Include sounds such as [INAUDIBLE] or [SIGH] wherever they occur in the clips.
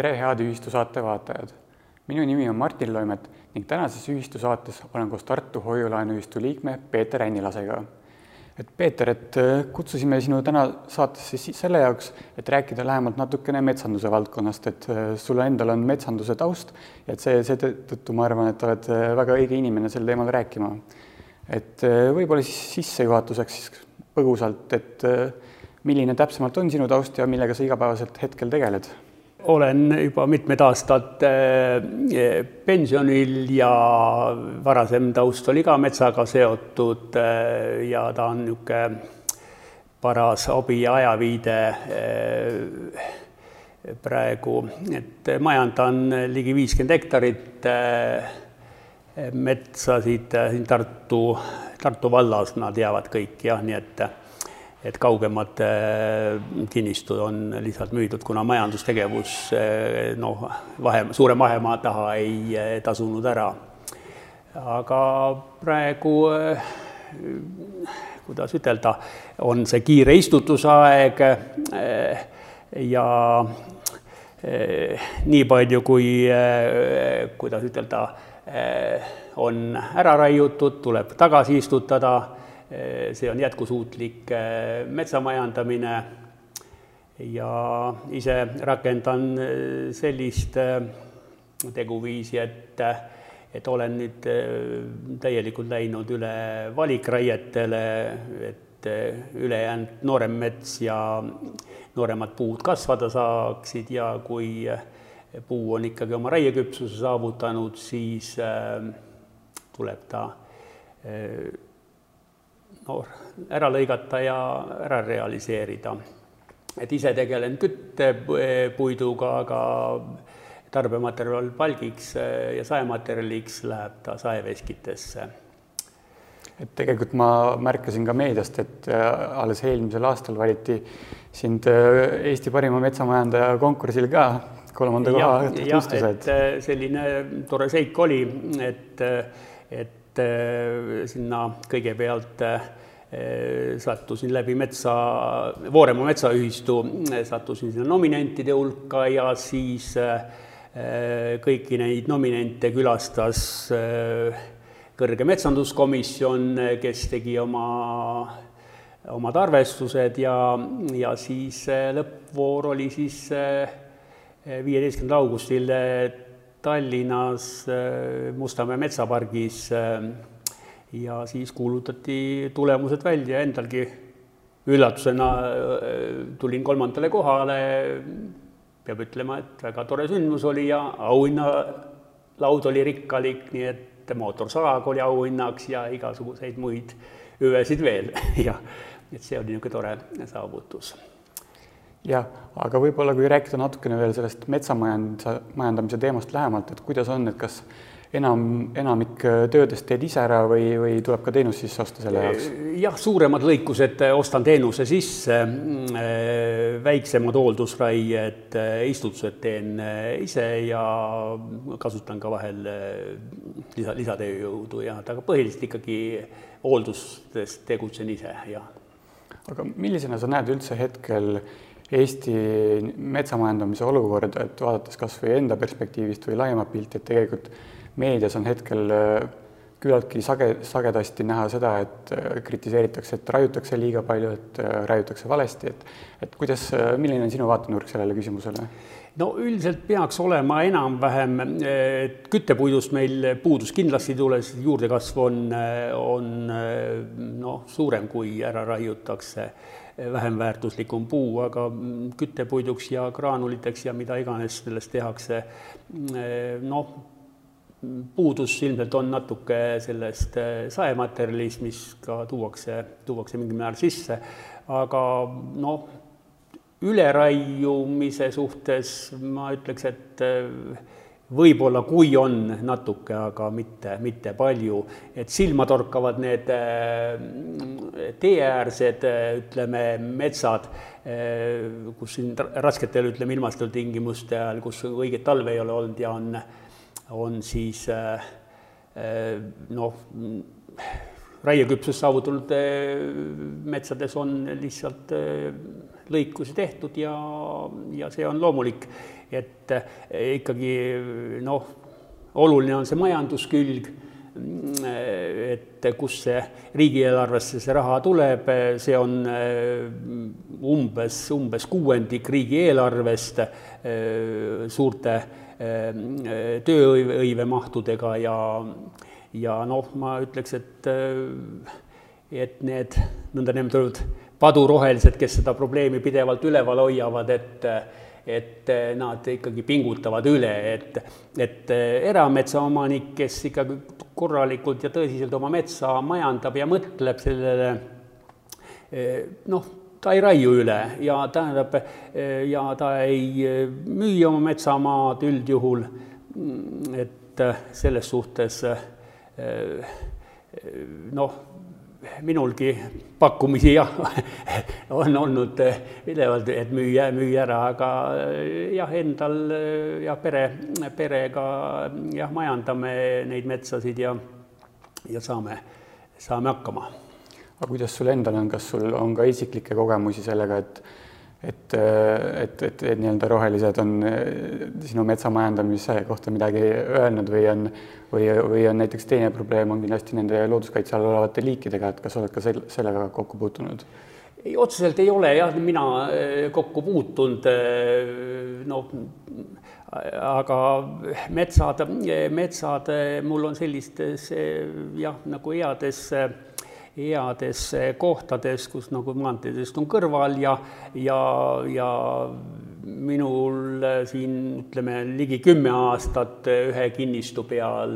pere Head Ühistu saate vaatajad. minu nimi on Martin Loimet ning tänases ühistu saates olen koos Tartu Hoiu-laenuühistu liikme Peeter Ännilasega. et Peeter, et äh, kutsusime sinu täna saatesse siis selle jaoks, et rääkida lähemalt natukene metsanduse valdkonnast, et äh, sul endal on metsanduse taust ja et see, seetõttu ma arvan, et oled äh, väga õige inimene sel teemal rääkima. et võib-olla siis sissejuhatuseks siis põgusalt, et milline täpsemalt on sinu taust ja millega sa igapäevaselt hetkel tegeled? Olen juba mitmed aastad eh, pensionil ja varasem taust oli ka metsaga seotud eh, ja ta on niisugune paras hobi ja ajaviide eh, praegu, et majandan ligi viiskümmend hektarit metsasid siin Tartu, Tartu vallas, nad teavad kõik jah, nii et et kaugemad äh, kinnistud on lihtsalt müüdud, kuna majandustegevus äh, noh, vahe, suure vahemaa taha ei äh, tasunud ära. aga praegu kuidas ütelda, on see kiire istutusaeg ja nii palju, kui kuidas ütelda, on ära raiutud, tuleb tagasi istutada see on jätkusuutlik eh, metsamajandamine. Ja ise rakendan eh, sellist teguviisi, et, et olen nüüd täielikult läinud üle valikraietele, et ülejäänud noorem mets ja nooremad puud kasvada saaksid. Ja kui puu on ikkagi oma raieküpsuse saavutanud, siis tuleb ta ära lõigata ja ära realiseerida. et ise tegelen küttepuiduga, aga tarbematerjal palgiks ja saematerjaliks läheb ta saeveskitesse. et tegelikult ma märkasin ka meediast, et äh, alles eelmisel aastal valiti sind äh, Eesti parima metsamajandaja konkursil ka kolmanda koha tunnustused. Äh, selline tore seik oli, et, et sinna kõigepealt Eh, sattusin läbi metsa, Vooremaa Metsaühistu, eh, sattusin sinna nominentide hulka ja siis eh, kõiki neid nominente külastas kõrge metsanduskomisjon, kes tegi oma, omad arvestused ja, ja siis lõppvoor oli siis viieteistkümnendal augustil Tallinnas Mustamäe metsapargis ja siis kuulutati tulemused välja, endalgi üllatusena äh, tulin kolmandale kohale, peab ütlema, et väga tore sündmus oli ja auhinnalaud oli rikkalik, nii et mootorsaag oli auhinnaks ja igasuguseid muid hüvesid veel. [LAUGHS] Ja et see oli niisugune tore saavutus jah, aga võib-olla kui rääkida natukene veel sellest metsamajand-, majandamise teemast lähemalt, et kuidas on, et kas enam, enamik töödest teed ise ära või, või tuleb ka teenus sisse osta selle jaoks? jah, suuremad lõikused ostan teenuse sisse, väiksemad hooldusraied, istutused teen ise ja kasutan ka vahel lisa, lisatööjõudu ja, aga põhiliselt ikkagi hooldustes tegutsen ise, jah. aga millisena sa näed üldse hetkel Eesti metsamajandamise olukorda, et vaadates kas või enda perspektiivist või laiemat pilti, et tegelikult meedias on hetkel äh, küllaltki sage, sagedasti näha seda, et äh, kritiseeritakse, et raiutakse liiga palju, et äh, raiutakse valesti, et et kuidas, milline on sinu vaatenurk sellele küsimusele? no üldiselt peaks olema enam-vähem, et küttepuidust meil puudus kindlasti ei tule, sest juurdekasv on, on noh, suurem, kui ära raiutakse, vähem väärtuslikum puu, aga küttepuiduks ja graanuliteks ja mida iganes sellest tehakse, noh, puudus ilmselt on natuke sellest äh, saematerjalist, mis ka tuuakse, tuuakse mingil määral sisse, aga noh, üleraiumise suhtes ma ütleks, et äh, võib-olla kui on natuke, aga mitte, mitte palju, et silma torkavad need äh, teeäärsed, ütleme, metsad, kus siin rasketel, ütleme, ilmastikutingimuste ajal, kus õiget talve ei ole olnud ja on on siis äh, äh, noh, raieküpsust saavutanud äh, metsades on lihtsalt lõikusi tehtud ja, ja see on loomulik, et ikkagi noh, oluline on see majanduskülg et kust see riigieelarvesse see raha tuleb, see on umbes, umbes kuuendik riigieelarvest suurte tööhõivemahtudega ja, ja noh, ma ütleks, et et need nõndanimetatud padurohelised, kes seda probleemi pidevalt üleval hoiavad, et et nad ikkagi pingutavad üle, et, et erametsaomanik, kes ikkagi korralikult ja tõsiselt oma metsa majandab ja mõtleb sellele, noh, ta ei raiu üle ja tähendab, ja ta ei müü oma metsamaad üldjuhul, et selles suhtes noh, minulgi pakkumisi jah, [LAUGHS] on olnud pidevalt, et müüa, müüa ära, aga jah, endal jah, pere, perega jah, majandame neid metsasid ja, ja saame, saame hakkama. aga kuidas sul endal on, kas sul on ka isiklikke kogemusi sellega, et et, et, et, et nii-öelda rohelised on sinu metsa majandamise kohta midagi öelnud või on või, või on näiteks teine probleem on kindlasti nende looduskaitse all olevate liikidega, et kas oled ka sel-, sellega kokku puutunud? ei, otseselt ei ole jah, mina eh, kokku puutunud, noh, aga metsad, metsad mul on sellistes jah, nagu heades heades kohtades, kus nagu maanteedest on kõrval ja, ja, ja minul äh, siin ütleme ligi kümme aastat äh, ühe kinnistu peal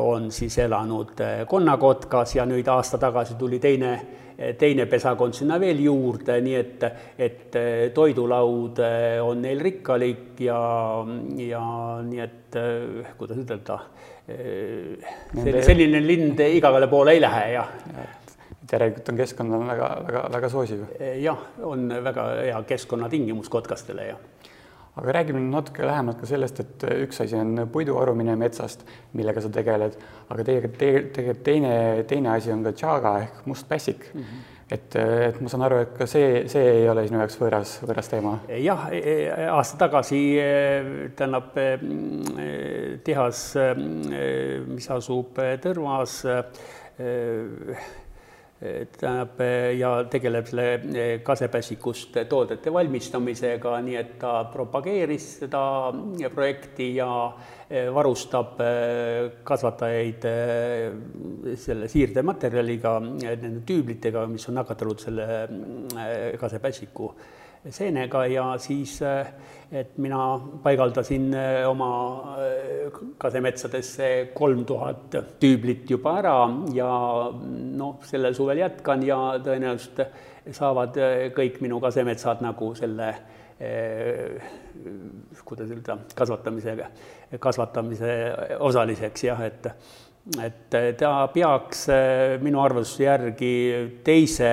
on siis elanud konnakotkas ja nüüd aasta tagasi tuli teine, teine pesakond sinna veel juurde, nii et, et toidulaud on neil rikkalik ja, ja nii et kuidas ütelda, selline lind igale poole ei lähe, jah järelikult on keskkond on väga, väga, väga soosiv. jah, on väga hea keskkonnatingimus kotkastele ja aga räägime natuke lähemalt ka sellest, et üks asi on puidu varumine metsast, millega sa tegeled, aga tegelikult, tegelikult teine, teine asi on ka tšaaga ehk must pässik mm. -hmm et, et ma saan aru, et ka see, see ei ole sinu jaoks võõras, võõras teema? jah, aasta tagasi tähendab tehas, mis asub Tõrvas, tähendab, ja tegeleb selle eh, kasepässikust toodete valmistamisega, nii et ta propageeris seda projekti ja eh, varustab eh, kasvatajaid selle siirdematerjaliga, nende tüüblitega, mis on nakatunud selle kasepässiku seenega ja siis, et mina paigaldasin äh, oma äh, kasemetsadesse kolm tuhat tüüblit juba ära ja noh, sellel suvel jätkan ja tõenäoliselt saavad kõik minu kasemetsad nagu selle kuidas öelda, kasvatamisega, kasvatamise osaliseks jah, et et ta peaks minu arvamuse järgi teise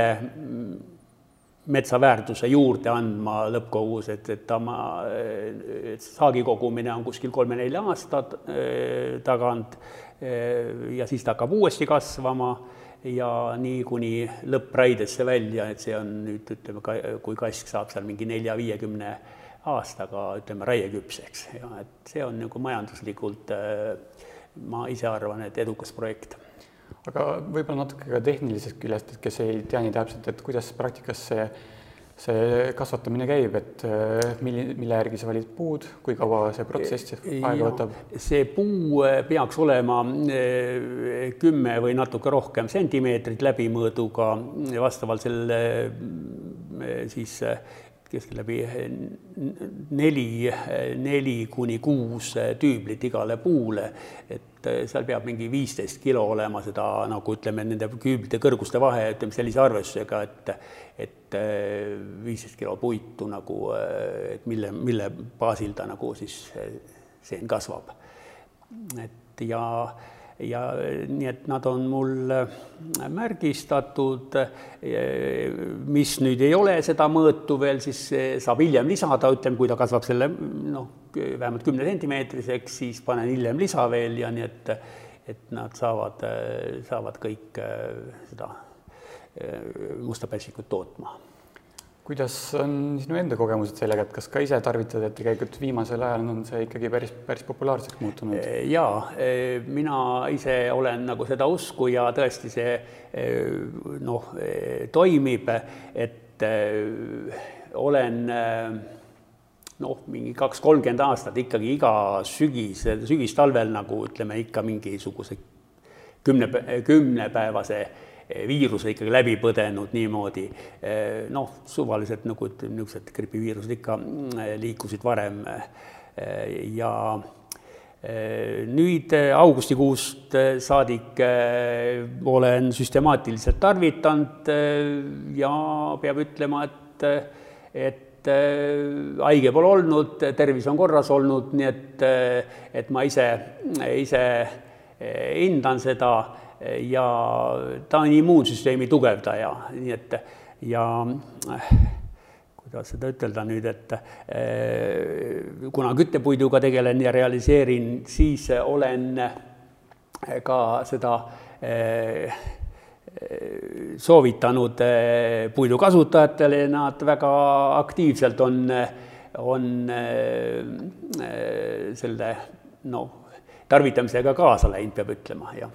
metsa väärtuse juurde andma lõppkogus, et, et ta ma, et saagi kogumine on kuskil kolme-nelja aasta eh, tagant eh, ja siis ta hakkab uuesti kasvama ja nii kuni lõppraidesse välja, et see on nüüd ütleme, kui kask saab seal mingi nelja-viiekümne aastaga ütleme raieküpseks ja et see on nagu majanduslikult eh, ma ise arvan, et edukas projekt aga võib-olla natuke ka tehnilisest küljest, et kes ei tea nii täpselt, et kuidas praktikas see, see kasvatamine käib, et äh, milli, mille järgi sa valid puud, kui kaua see protsess aega võtab? see puu äh, peaks olema kümme või natuke rohkem sentimeetrit läbimõõduga vastavalt selle siis keskeltläbi neli, neli kuni kuus tüüblit igale puule, et seal peab mingi viisteist kilo olema seda nagu ütleme, nende küüblite kõrguste vahe, ütleme sellise arvestusega, et et viisteist kilo puitu nagu, et mille, mille baasil ta nagu siis seen kasvab. et ja ja nii et nad on mul märgistatud, mis nüüd ei ole seda mõõtu veel, siis saab hiljem lisada, ütleme, kui ta kasvab selle noh, vähemalt kümne sentimeetriseks, siis panen hiljem lisa veel ja nii et, et nad saavad, saavad kõik seda musta pässikut tootma kuidas on sinu enda kogemused sellega, et kas ka ise tarvitad, et tegelikult viimasel ajal on see ikkagi päris, päris populaarseks muutunud? jaa, mina ise olen nagu seda usku ja tõesti see noh, toimib, et olen noh, mingi kaks-kolmkümmend aastat ikkagi iga sügis, sügistalvel nagu ütleme ikka mingisuguse kümne, kümnepäevase viiruse ikkagi läbi põdenud niimoodi. noh, suvaliselt nagu ütleme, niisugused gripiviirused ikka mm, liikusid varem ja nüüd augustikuust saadik olen süstemaatiliselt tarvitanud ja peab ütlema, et, et haige pole olnud, tervis on korras olnud, nii et, et ma ise, ise hindan seda ja ta on immuunsüsteemi tugevdaja, nii et ja äh, kuidas seda ütelda nüüd, et äh, kuna küttepuiduga tegelen ja realiseerin, siis olen ka seda soovitanud puidu kasutajatele, nad väga aktiivselt on, on selle noh, tarvitamisega kaasa läinud, peab ütlema, jah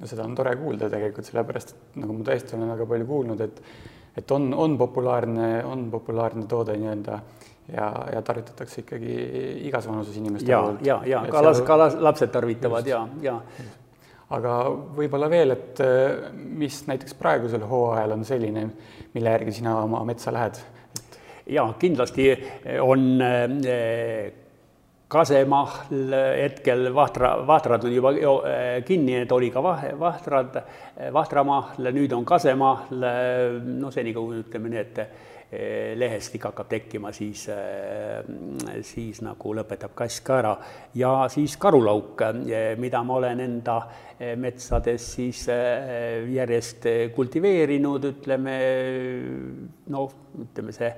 no seda on tore kuulda tegelikult, sellepärast et nagu ma tõesti olen väga palju kuulnud, et et on, on populaarne, on populaarne toode nii-öelda ja, ja tarvitatakse ikkagi igas vanuses inimeste ja, poolt. ja, ja ka las, ka las, lapsed tarvitavad just, ja, ja. aga võib-olla veel, et mis näiteks praegusel hooajal on selline, mille järgi sina oma metsa lähed ja kindlasti on kasemahl hetkel vahtra, vahtrad on juba äh, kinni, et oli ka vahe, vahtrad, äh, vahramahl, nüüd on kasemahl, no senikaua ütleme nii, et lehestik hakkab tekkima, siis, siis nagu lõpetab kass ka ära. Ja siis karulauk, mida ma olen enda metsades siis järjest kultiveerinud, ütleme noh, ütleme see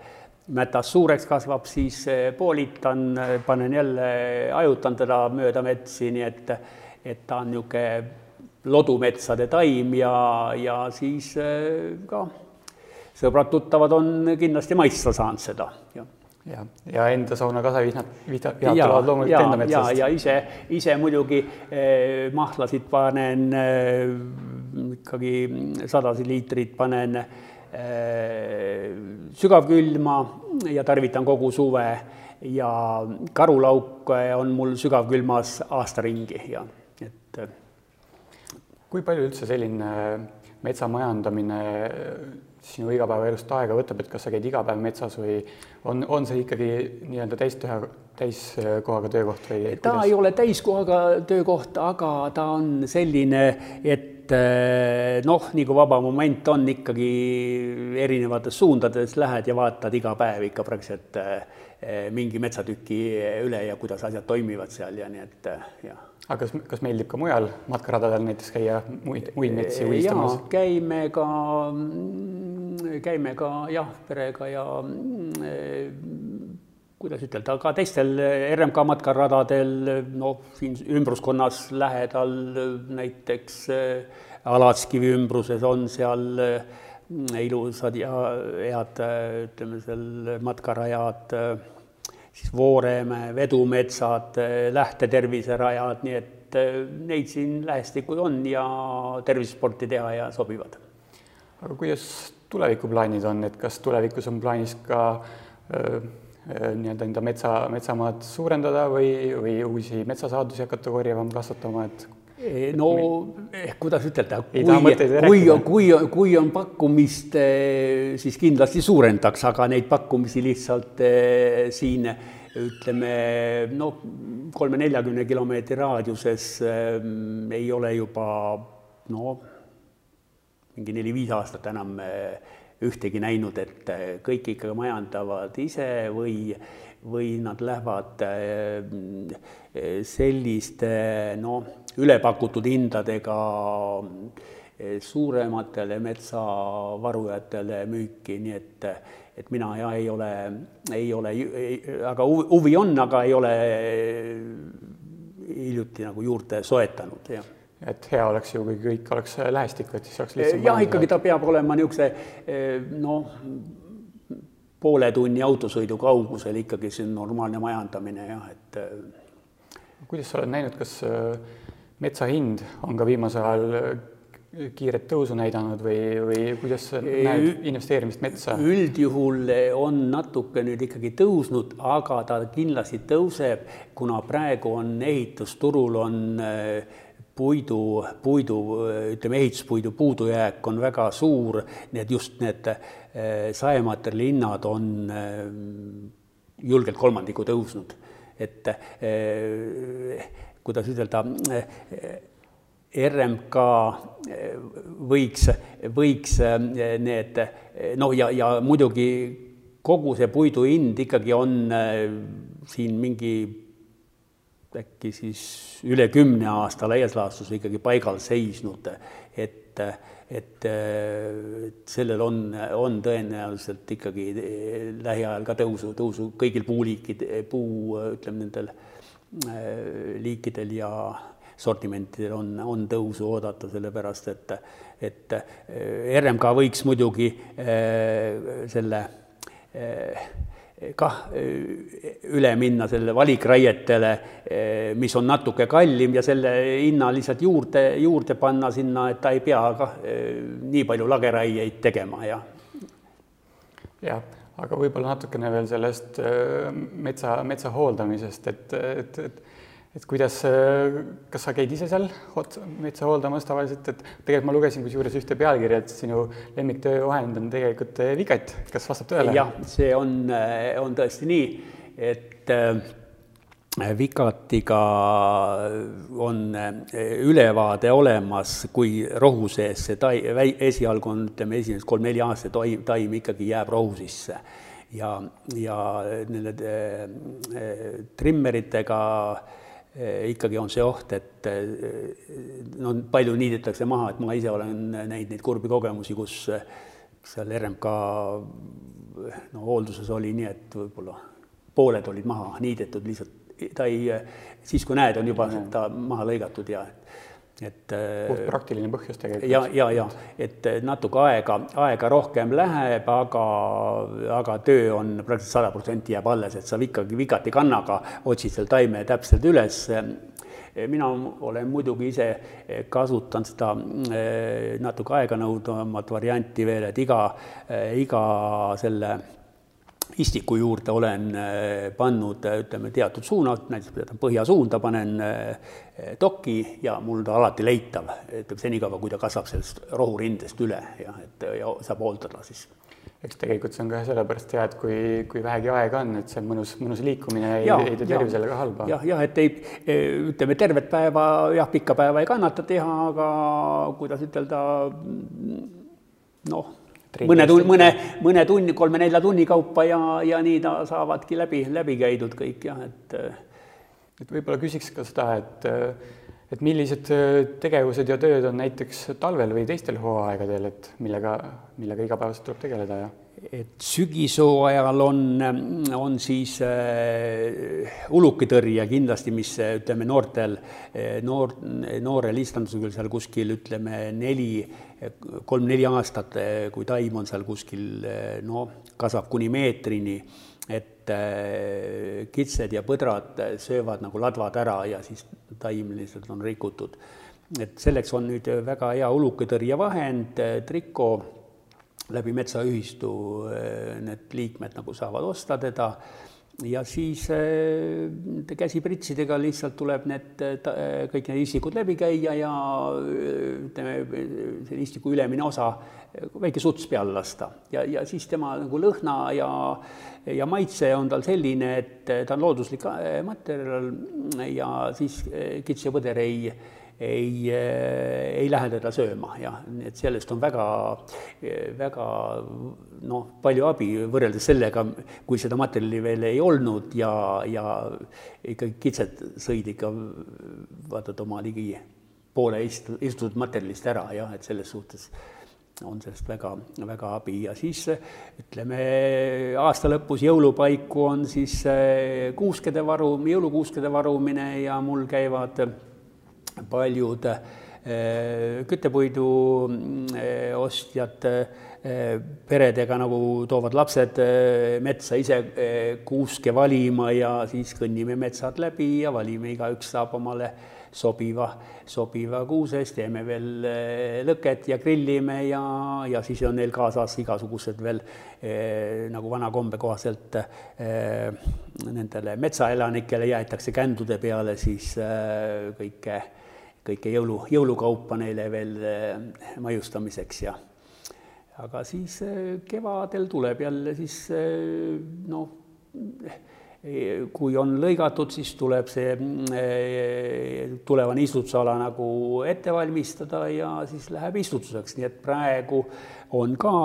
mätas suureks kasvab, siis poolitan, panen jälle, hajutan teda mööda metsi, nii et, et ta on niisugune lodumetsade taim ja, ja siis eh, ka sõbrad-tuttavad on kindlasti maitsta saanud seda, ja, ja enda sauna kasevihnad, vihnad tulevad loomulikult enda metsast. ja, ja ise, ise muidugi eh, mahlasid panen eh, ikkagi sadasi liitrit panen eh, Äh, sügavkülma ja tarvitan kogu suve ja karulauk on mul sügavkülmas aasta ringi ja et. Äh, kui palju üldse selline metsamajandamine sinu igapäevaelust aega võtab, et kas sa käid iga päev metsas või on, on see ikkagi nii-öelda täistöö, täiskohaga töökoht või? ta kuidas? ei ole täiskohaga töökoht, aga ta on selline, et et eh, noh, nii kui vaba moment on, ikkagi erinevates suundades lähed ja vaatad iga päev ikka praktiliselt eh, mingi metsatüki üle ja kuidas asjad toimivad seal ja nii et eh, jah. aga kas, kas meeldib ka mujal matkaradadel näiteks käia muid, muid metsi uistamas? käime ka, mm, käime ka jah, perega ja mm, kuidas ütelda, ka teistel RMK matkaradadel, noh, siin ümbruskonnas lähedal näiteks äh, Alatskivi ümbruses on seal ilusad ja head, ütleme seal matkarajad, siis Vooremäe vedumetsad, lähteterviserajad, nii et neid siin lähestikku on ja tervisesporti teha ja sobivad. aga kuidas tulevikuplaanid on, et kas tulevikus on plaanis ka öö, nii-öelda enda metsa, metsamaad suurendada või, või uusi metsasaadusi hakata korjama, kasvatama, et no eh, kuidas ütelda, kui, kui, kui, kui on pakkumist, eh, siis kindlasti suurendaks, aga neid pakkumisi lihtsalt eh, siin ütleme noh, kolme-neljakümne kilomeetri raadiuses ei ole juba no mingi neli-viis aastat enam ühtegi näinud, et äh, kõik ikkagi majandavad ise või, või nad lähevad äh, selliste noh, ülepakutud hindadega äh, suurematele metsavarujatele müüki, nii et, et mina ja ei ole, ei ole, aga huvi on, aga ei ole hiljuti nagu juurde soetanud, jah et hea oleks ju, kui kõik oleks lähestikku, et siis oleks lihtsam. jah, ikkagi ta peab olema niisuguse noh, poole tunni autosõidu kaugusel ikkagi see normaalne majandamine jah, et kuidas sa oled näinud, kas metsa hind on ka viimasel ajal kiiret tõusu näidanud või, või kuidas sa näed investeerimist metsa? üldjuhul on natuke nüüd ikkagi tõusnud, aga ta kindlasti tõuseb, kuna praegu on ehitusturul on äh, puidu, puidu, ütleme, ehituspuidu puudujääk on väga suur, need just need äh, saematerjali hinnad on äh, julgelt kolmandiku tõusnud, et kuidas ütelda RMK eh, võiks, võiks eh, need noh, ja, ja muidugi kogu see puidu hind ikkagi on eh, siin mingi äkki siis üle kümne aasta laias laastus ikkagi paigal seisnud, et, et, et sellel on, on tõenäoliselt ikkagi lähiajal ka tõusu, tõusu kõigil puuliikide, puu, ütleme nendel liikidel ja sortimentidel on, on tõusu oodata, sellepärast et, et eh, RMK võiks muidugi eh, selle eh, kah üle minna selle valikraietele, mis on natuke kallim ja selle hinna lihtsalt juurde, juurde panna sinna, et ta ei pea kah nii palju lageraieid tegema ja. jah, aga võib-olla natukene veel sellest metsa, metsa hooldamisest, et, et, et et kuidas, kas sa käid ise seal metsa hooldamas tavaliselt, et tegelikult ma lugesin kusjuures ühte pealkirja, et sinu lemmiktöövahend on tegelikult vigat, kas vastab tõele? jah, see on, on tõesti nii, et äh, Vikatiga on ülevaade olemas, kui rohu sees see tai-, esialgu on, ütleme, esimesed kolm-neli aastat taim, taim ikkagi jääb rohu sisse. ja, ja nende äh, trimmeritega äh, ikkagi on see oht, et eh, no palju niidetakse maha, et ma ise olen näinud neid kurbi kogemusi, kus eh, seal RMK no hoolduses oli nii, et võib-olla pooled olid maha niidetud, lihtsalt. Ta ei, siis kui näed, on juba ta maha lõigatud ja et äh, puht praktiline põhjus tegelikult. ja, ja, ja et natuke aega, aega rohkem läheb, aga, aga töö on praktiliselt sada protsenti jääb alles, et sa ikkagi vigati kannaga otsid selle taime täpselt üles. mina olen muidugi ise kasutanud seda äh, natuke aeganõudvamat varianti veel, et iga, äh, iga selle istiku juurde olen äh, pannud, äh, ütleme, teatud suunad, näiteks põhjasuunda panen dokki äh, ja mul ta alati leitav, ütleme senikaua, kui ta kasvab sellest rohurindest üle ja et ja saab hooldada siis eks tegelikult see on ka sellepärast hea, et kui, kui vähegi aega on, et see on mõnus, mõnus liikumine, ei, ei tee tervisele ka halba. jah, jah, et ei, ütleme, tervet päeva, jah, pikka päeva ei kannata teha, aga kuidas ütelda, noh mõne tunni, mõne, mõne tunni, kolme-nelja tunni kaupa ja, ja nii ta saavadki läbi, läbi käidud kõik jah, et. et võib-olla küsiks ka seda, et, et millised tegevused ja tööd on näiteks talvel või teistel hooaegadel, et millega, millega igapäevaselt tuleb tegeleda ja? Et sügishooajal on, on siis äh, ulukitõrje kindlasti, mis ütleme, noortel, noor, noorel istandusel seal kuskil ütleme neli, kolm-neli aastat, kui taim on seal kuskil no kasvab kuni meetrini, et äh, kitsed ja põdrad söövad nagu ladvad ära ja siis taim lihtsalt on rikutud. et selleks on nüüd väga hea ulukitõrjevahend, trikoo läbi metsaühistu need liikmed nagu saavad osta teda ja siis eh, käsipritsidega lihtsalt tuleb need, eh, kõik need istikud läbi käia ja ütleme, selle istiku ülemine osa, väike suts peale lasta. Ja, ja siis tema nagu lõhna ja, ja maitse on tal selline, et ta on looduslik materjal ja siis kits ja põder ei ei, eh, ei lähe teda sööma ja et sellest on väga, väga noh, palju abi võrreldes sellega, kui seda materjali veel ei olnud ja, ja ikkagi kitsed sõid ikka vaatad oma ligi poole ist-, istutud materjalist ära jah, et selles suhtes on sellest väga, väga abi. Ja siis ütleme, aasta lõpus jõulupaiku on siis eh, kuuskede varu, jõulukuuskede varumine ja mul käivad paljud küttepuidu ostjad peredega nagu toovad lapsed metsa ise kuuske valima ja siis kõnnime metsad läbi ja valime, igaüks saab omale sobiva, sobiva kuusest, teeme veel eh, lõket ja grillime ja, ja siis on neil kaasas igasugused veel eh, nagu vana kombe kohaselt eh, nendele metsaelanikele jäetakse kändude peale siis eh, kõike, kõike jõulu, jõulukaupa neile veel eh, maiustamiseks ja aga siis eh, kevadel tuleb jälle siis eh, noh, kui on lõigatud, siis tuleb see tulevane istutusala nagu ette valmistada ja siis läheb istutuseks, nii et praegu on ka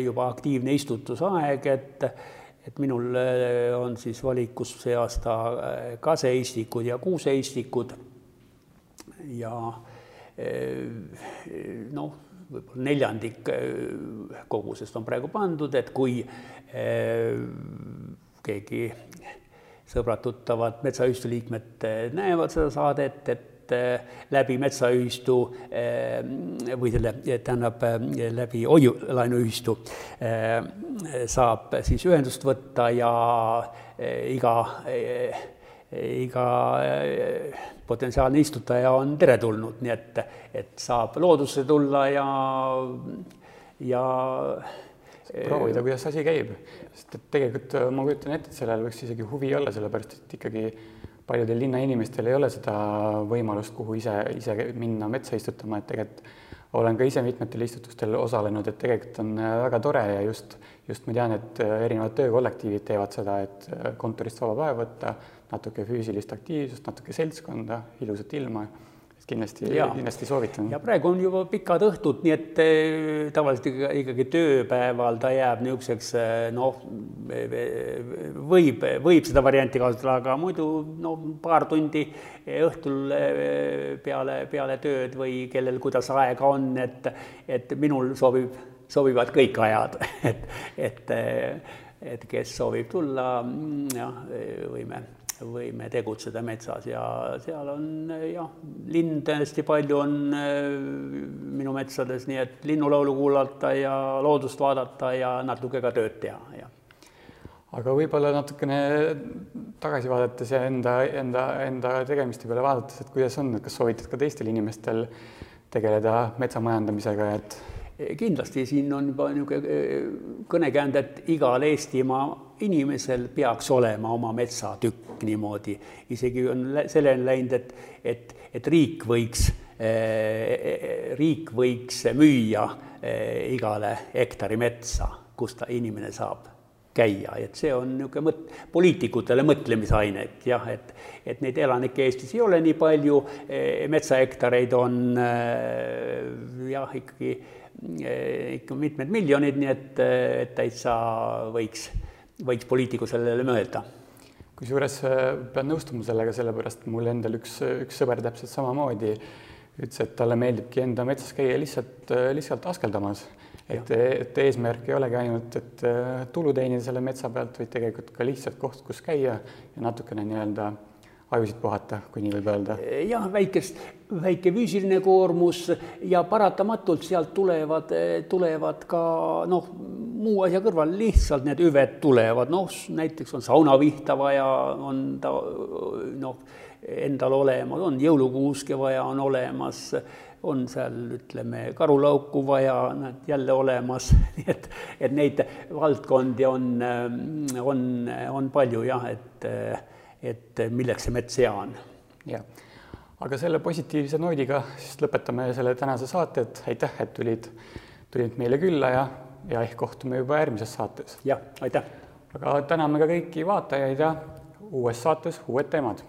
juba aktiivne istutusaeg, et et minul on siis valikus see aasta kaseistikud ja kuuseistikud ja äh, noh, võib-olla neljandik kogusest on praegu pandud, et kui keegi sõbrad-tuttavad metsaühistu liikmed näevad seda saadet, et eh, läbi metsaühistu eh, või selle, tähendab eh, läbi hoiulaenuühistu saab siis ühendust võtta ja iga, iga potentsiaalne istutaja on teretulnud, nii et, et saab loodusse tulla ja, ja proovida, kuidas asi käib, sest et tegelikult äh, ma kujutan ette, et sellel võiks isegi huvi olla, sellepärast et ikkagi paljudel linnainimestel ei ole seda võimalust, kuhu ise, ise minna metsa istutama, et tegelikult olen ka ise mitmetel istutustel osalenud, et tegelikult on väga tore ja just, just ma tean, et erinevad töökollektiivid teevad seda, et kontorist vaba päev võtta, natuke füüsilist aktiivsust, natuke seltskonda, ilusat ilma. Kindlasti, kindlasti soovitan. ja praegu on juba pikad õhtud, nii et eh, tavaliselt ikka, ikkagi tööpäeval ta jääb niisuguseks eh, noh, võib, võib seda varianti kasutada, aga muidu no paar tundi õhtul eh, peale, peale tööd või kellel kuidas aega on, et, et minul sobib, sobivad kõik ajad, [LAUGHS] et, et, et kes soovib tulla, mm, jah, võime võime tegutseda metsas ja seal on jah, lind hästi palju on äh, minu metsades, nii et linnulaulu kuulata ja loodust vaadata ja natuke ka tööd teha, jah. Aga võib-olla natukene tagasi vaadates ja enda, enda, enda tegemiste peale vaadates, et kuidas on, kas soovitad ka teistel inimestel tegeleda metsamajandamisega, et kindlasti siin on juba niisugune eh, kõnekäänd, et igal Eestimaa inimesel peaks olema oma metsatükk niimoodi, isegi on selleni läinud, et, et, et riik võiks, eh, riik võiks müüa eh, igale hektari metsa, kus ta, inimene saab käia, et see on niisugune mõt-, poliitikutele mõtlemisaine, et jah, et, et neid elanikke Eestis ei ole nii palju, metsahektareid on jah, ikkagi ikka mitmed miljonid, nii et, et täitsa võiks, võiks poliitiku sellele mõelda. kusjuures eh, pean nõustuma sellega, sellepärast mul endal üks, üks sõber täpselt samamoodi ütles, et talle meeldibki enda metsas käia lihtsalt, lihtsalt askeldamas. et, et eesmärk ei olegi ainult, et eh, tulu teenida selle metsa pealt, vaid tegelikult ka lihtsalt koht, kus käia ja natukene nii-öelda ajusid puhata, kui nii võib öelda? jah, väikest, väike füüsiline koormus ja paratamatult sealt tulevad, tulevad ka noh, muu asja kõrval lihtsalt need hüved tulevad, noh näiteks on saunavihta vaja, on ta noh, endal olemas, on jõulukuuske vaja, on olemas, on seal ütleme, karulauku vaja, nad jälle olemas, [LAUGHS] nii et, et neid valdkondi on, on, on palju jah, et et milleks see mets hea on. jah, aga selle positiivse noodiga siis lõpetame selle tänase saate, et aitäh, et tulid, tulid meile külla ja, ja ehk kohtume juba järgmises saates. jah, aitäh! aga täname ka kõiki vaatajaid ja uues saates uued teemad